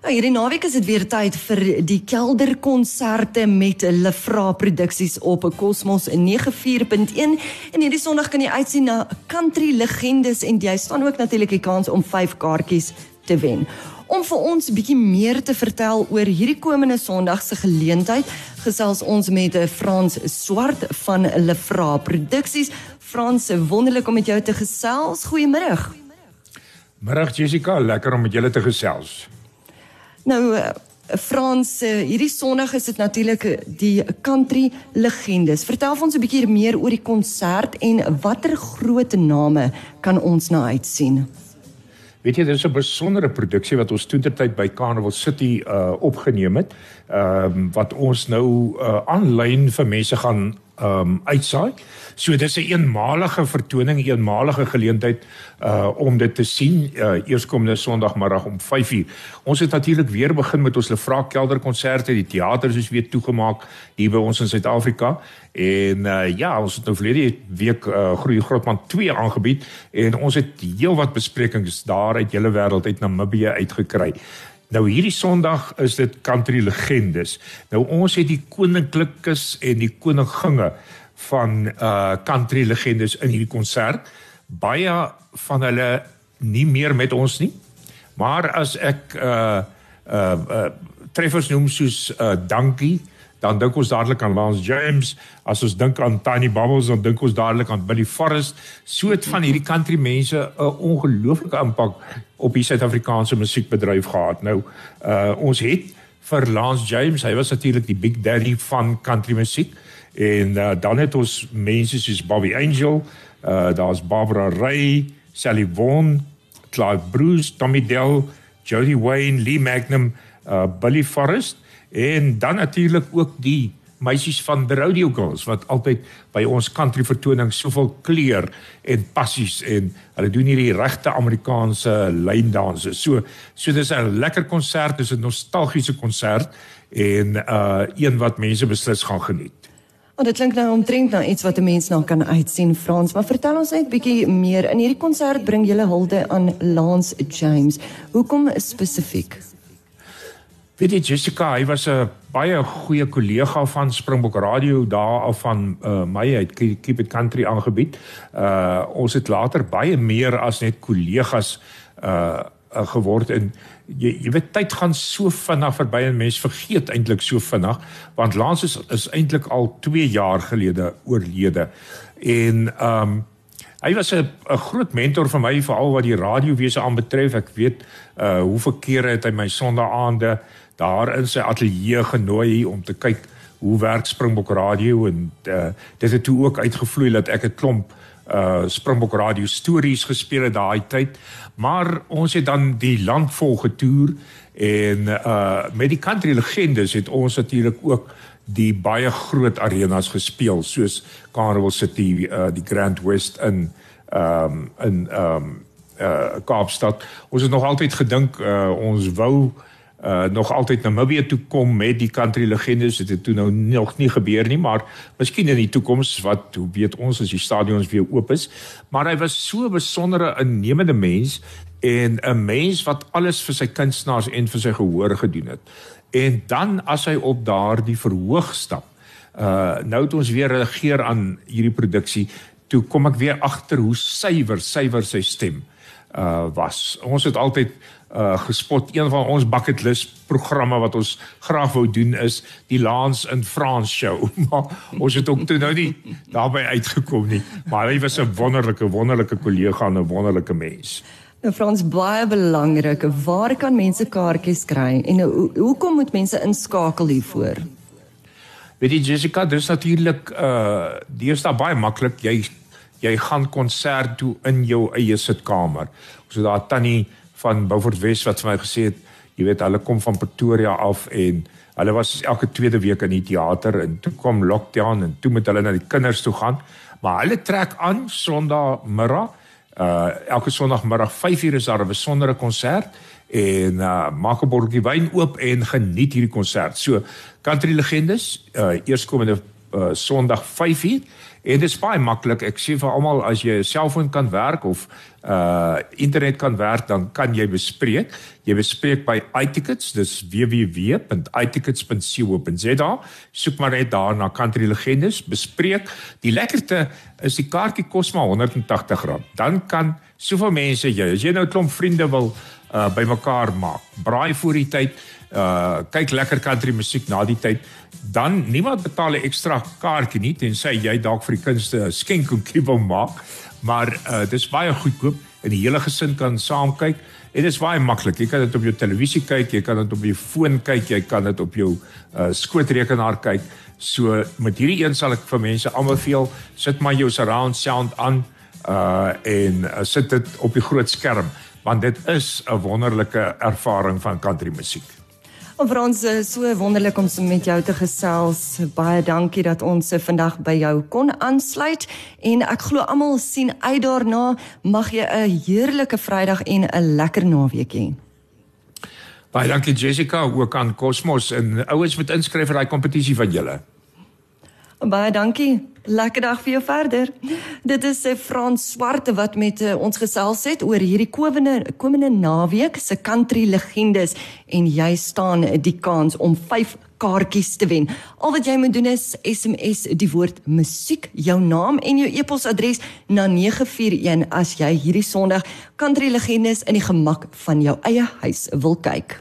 Nou, hierdie naweek is dit weer tyd vir die kelderkonserte met Lefra Produksies op Cosmos 94.1 en hierdie Sondag kan jy uitsien na country legendes en jy staan ook natuurlik die kans om 5 kaartjies te wen. Om vir ons 'n bietjie meer te vertel oor hierdie komende Sondag se geleentheid, gesels ons met Frans Swart van Lefra Produksies. Frans, wonderlik om met jou te gesels. Goeiemôre. Middag Jessica, lekker om met julle te gesels. Nou eh, Frans, eh, hierdie Sondag is dit natuurlik eh, die country legendes. Vertel ons 'n bietjie meer oor die konsert en watter groot name kan ons na uitsien? Weet jy, dit is 'n besondere produksie wat ons toentertyd by Carnival City uh opgeneem het. Ehm um, wat ons nou uh aanlyn vir mense gaan um uitsaai. So dis 'n een eenmalige vertoning, 'n eenmalige geleentheid uh om dit te sien uh eerskomende Sondagmiddag om 5uur. Ons het natuurlik weer begin met ons Lefra Kelder konserte, die teaters is weer toegemaak hier by ons in Suid-Afrika. En uh ja, ons het nou verlede week uh Groei Grootman 2 aangebied en ons het heelwat besprekings daar uit hele wêreld uit Namibië uitgekry. Nou hierdie Sondag is dit country legendes. Nou ons het die koninklikes en die koninginge van uh country legendes in hierdie konsert. Baie van hulle nie meer met ons nie. Maar as ek uh uh, uh treffers noem soos uh Dankie dan dink ons dadelik aan Lance James, as ons dink aan Tiny Bubbles dan dink ons dadelik aan Billy Forrest. Soet van hierdie country mense 'n ongelooflike impak op die Suid-Afrikaanse musiekbedryf gehad. Nou, uh ons het vir Lance James, hy was natuurlik die big daddy van country musiek en uh, dan het ons mense soos Bobby Angel, uh daar's Barbara Ray, Sally Vaughan, Clive Bruce, Tommy Dell, Jody Wayne, Lee Magnum, uh Billy Forrest en dan natuurlik ook die meisies van the rodeo girls wat altyd by ons country vertonings soveel kleur en passies en hulle doen hierdie regte Amerikaanse lyndanse. So so dis 'n lekker konsert, dis 'n nostalgiese konsert en uh een wat mense beslis gaan geniet. Want dit klink nou omtrent nou iets wat 'n mens nou kan uitsien Frans, maar vertel ons net bietjie meer. In hierdie konsert bring jy hulde aan Lance James. Hoekom spesifiek? Weet jy Jessica, hy was 'n baie goeie kollega van Springbok Radio daar af van uh, my uit Keep It Country aangebied. Uh ons het later baie meer as net kollegas uh, uh geword en jy jy weet tyd gaan so vinnig verby en mense vergeet eintlik so vinnig want Lance is, is eintlik al 2 jaar gelede oorlede. En um Hy was 'n groot mentor vir my veral wat die radiowese aanbetref. Ek weet uh hoeveel kere het hy my Sondagaande daar in sy ateljee genooi om te kyk hoe werk Springbok Radio en uh, dit het toe ook uitgevloei dat ek 'n klomp uh Springbok Radio stories gespeel het daai tyd. Maar ons het dan die land vol getoer en uh met die country legendes het ons natuurlik ook die baie groot arenas gespeel soos Carnival City uh die Grand West in um in um uh Kaapstad. Ons het nog altyd gedink uh ons wou uh nog altyd Namibië toe kom met die country legendes. Dit het toe nou nog nie gebeur nie maar miskien in die toekoms wat hoe weet ons as die stadions weer oop is. Maar hy was so 'n besondere innemende mens en 'n mens wat alles vir sy kunstenaars en vir sy gehoor gedoen het. En dan as hy op daardie verhoog stap uh nou het ons weer reageer aan hierdie produksie toe kom ek weer agter hoe suiwer suiwer sy stem uh was. Ons het altyd uh gespot. Een van ons bucket list programme wat ons graag wou doen is die Lance in France show. Maar ons het ook toe nou nie daarbey uitgekom nie. Maar hy was 'n wonderlike wonderlike kollega en 'n wonderlike mens. Nou Frans baie belangrik. Waar kan mense kaartjies kry? En hoe hoekom moet mense inskakel hiervoor? Weet jy Jessica dis natuurlik uh eerste baie maklik. Jy jy gaan konsert toe in jou eie sitkamer. So daar tannie van Beaufort West wat vir my gesê het, jy weet hulle kom van Pretoria af en hulle was elke tweede week in die teater en toe kom lockdown en toe moet hulle na die kinders toe gaan. Maar hulle trek aan Sondagmiddag. Uh elke Sondagmiddag 5uur is daar 'n besondere konsert en uh maak 'n botteltjie wyn oop en geniet hierdie konsert. So Country Legendes uh eerskomende uh Sondag 5uur En dit is baie maklik. Ek sê vir almal as jy 'n selfoon kan werk of uh internet kan werk, dan kan jy bespreek. Jy bespreek by iTickets, dis www.itickets.co.za. Soek maar net daar na Country Legendes, bespreek. Die lekkerte is die kaartjie kos maar R180. Dan kan soveel mense jy, as jy nou 'n klomp vriende wil uh bymekaar maak. Braai voor die tyd, uh kyk lekker country musiek na die tyd, dan niemand betaal 'n ekstra kaartjie nie tensy jy dalk vir die kunste skenkoekie wil maak. Maar uh dis baie goedkoop en die hele gesin kan saam kyk. En dit is baie maklik. Jy kan dit op jou televisie kyk, jy kan dit op jou foon kyk, jy kan dit op jou uh skootrekenaar kyk. So met hierdie een sal ek vir mense aanbeveel, sit maar jou surround sound aan uh en uh, sit dit op die groot skerm want dit is 'n wonderlike ervaring van country musiek. En vir ons is so wonderlik om met jou te gesels. Baie dankie dat ons vandag by jou kon aansluit en ek glo almal sien uit daarna. Mag jy 'n heerlike Vrydag en 'n lekker naweek hê. Baie dankie Jessica ook aan Cosmos en ouens wat inskryf vir daai kompetisie van julle. Baie dankie. Lekker dag vir jou verder. Dit is eh, Frans Swart wat met uh, ons gesels het oor hierdie komende komende naweek se country legendes en jy staan die kans om 5 kaartjies te wen. Al wat jy moet doen is SMS die woord musiek, jou naam en jou e-posadres na 941 as jy hierdie Sondag country legendes in die gemak van jou eie huis wil kyk.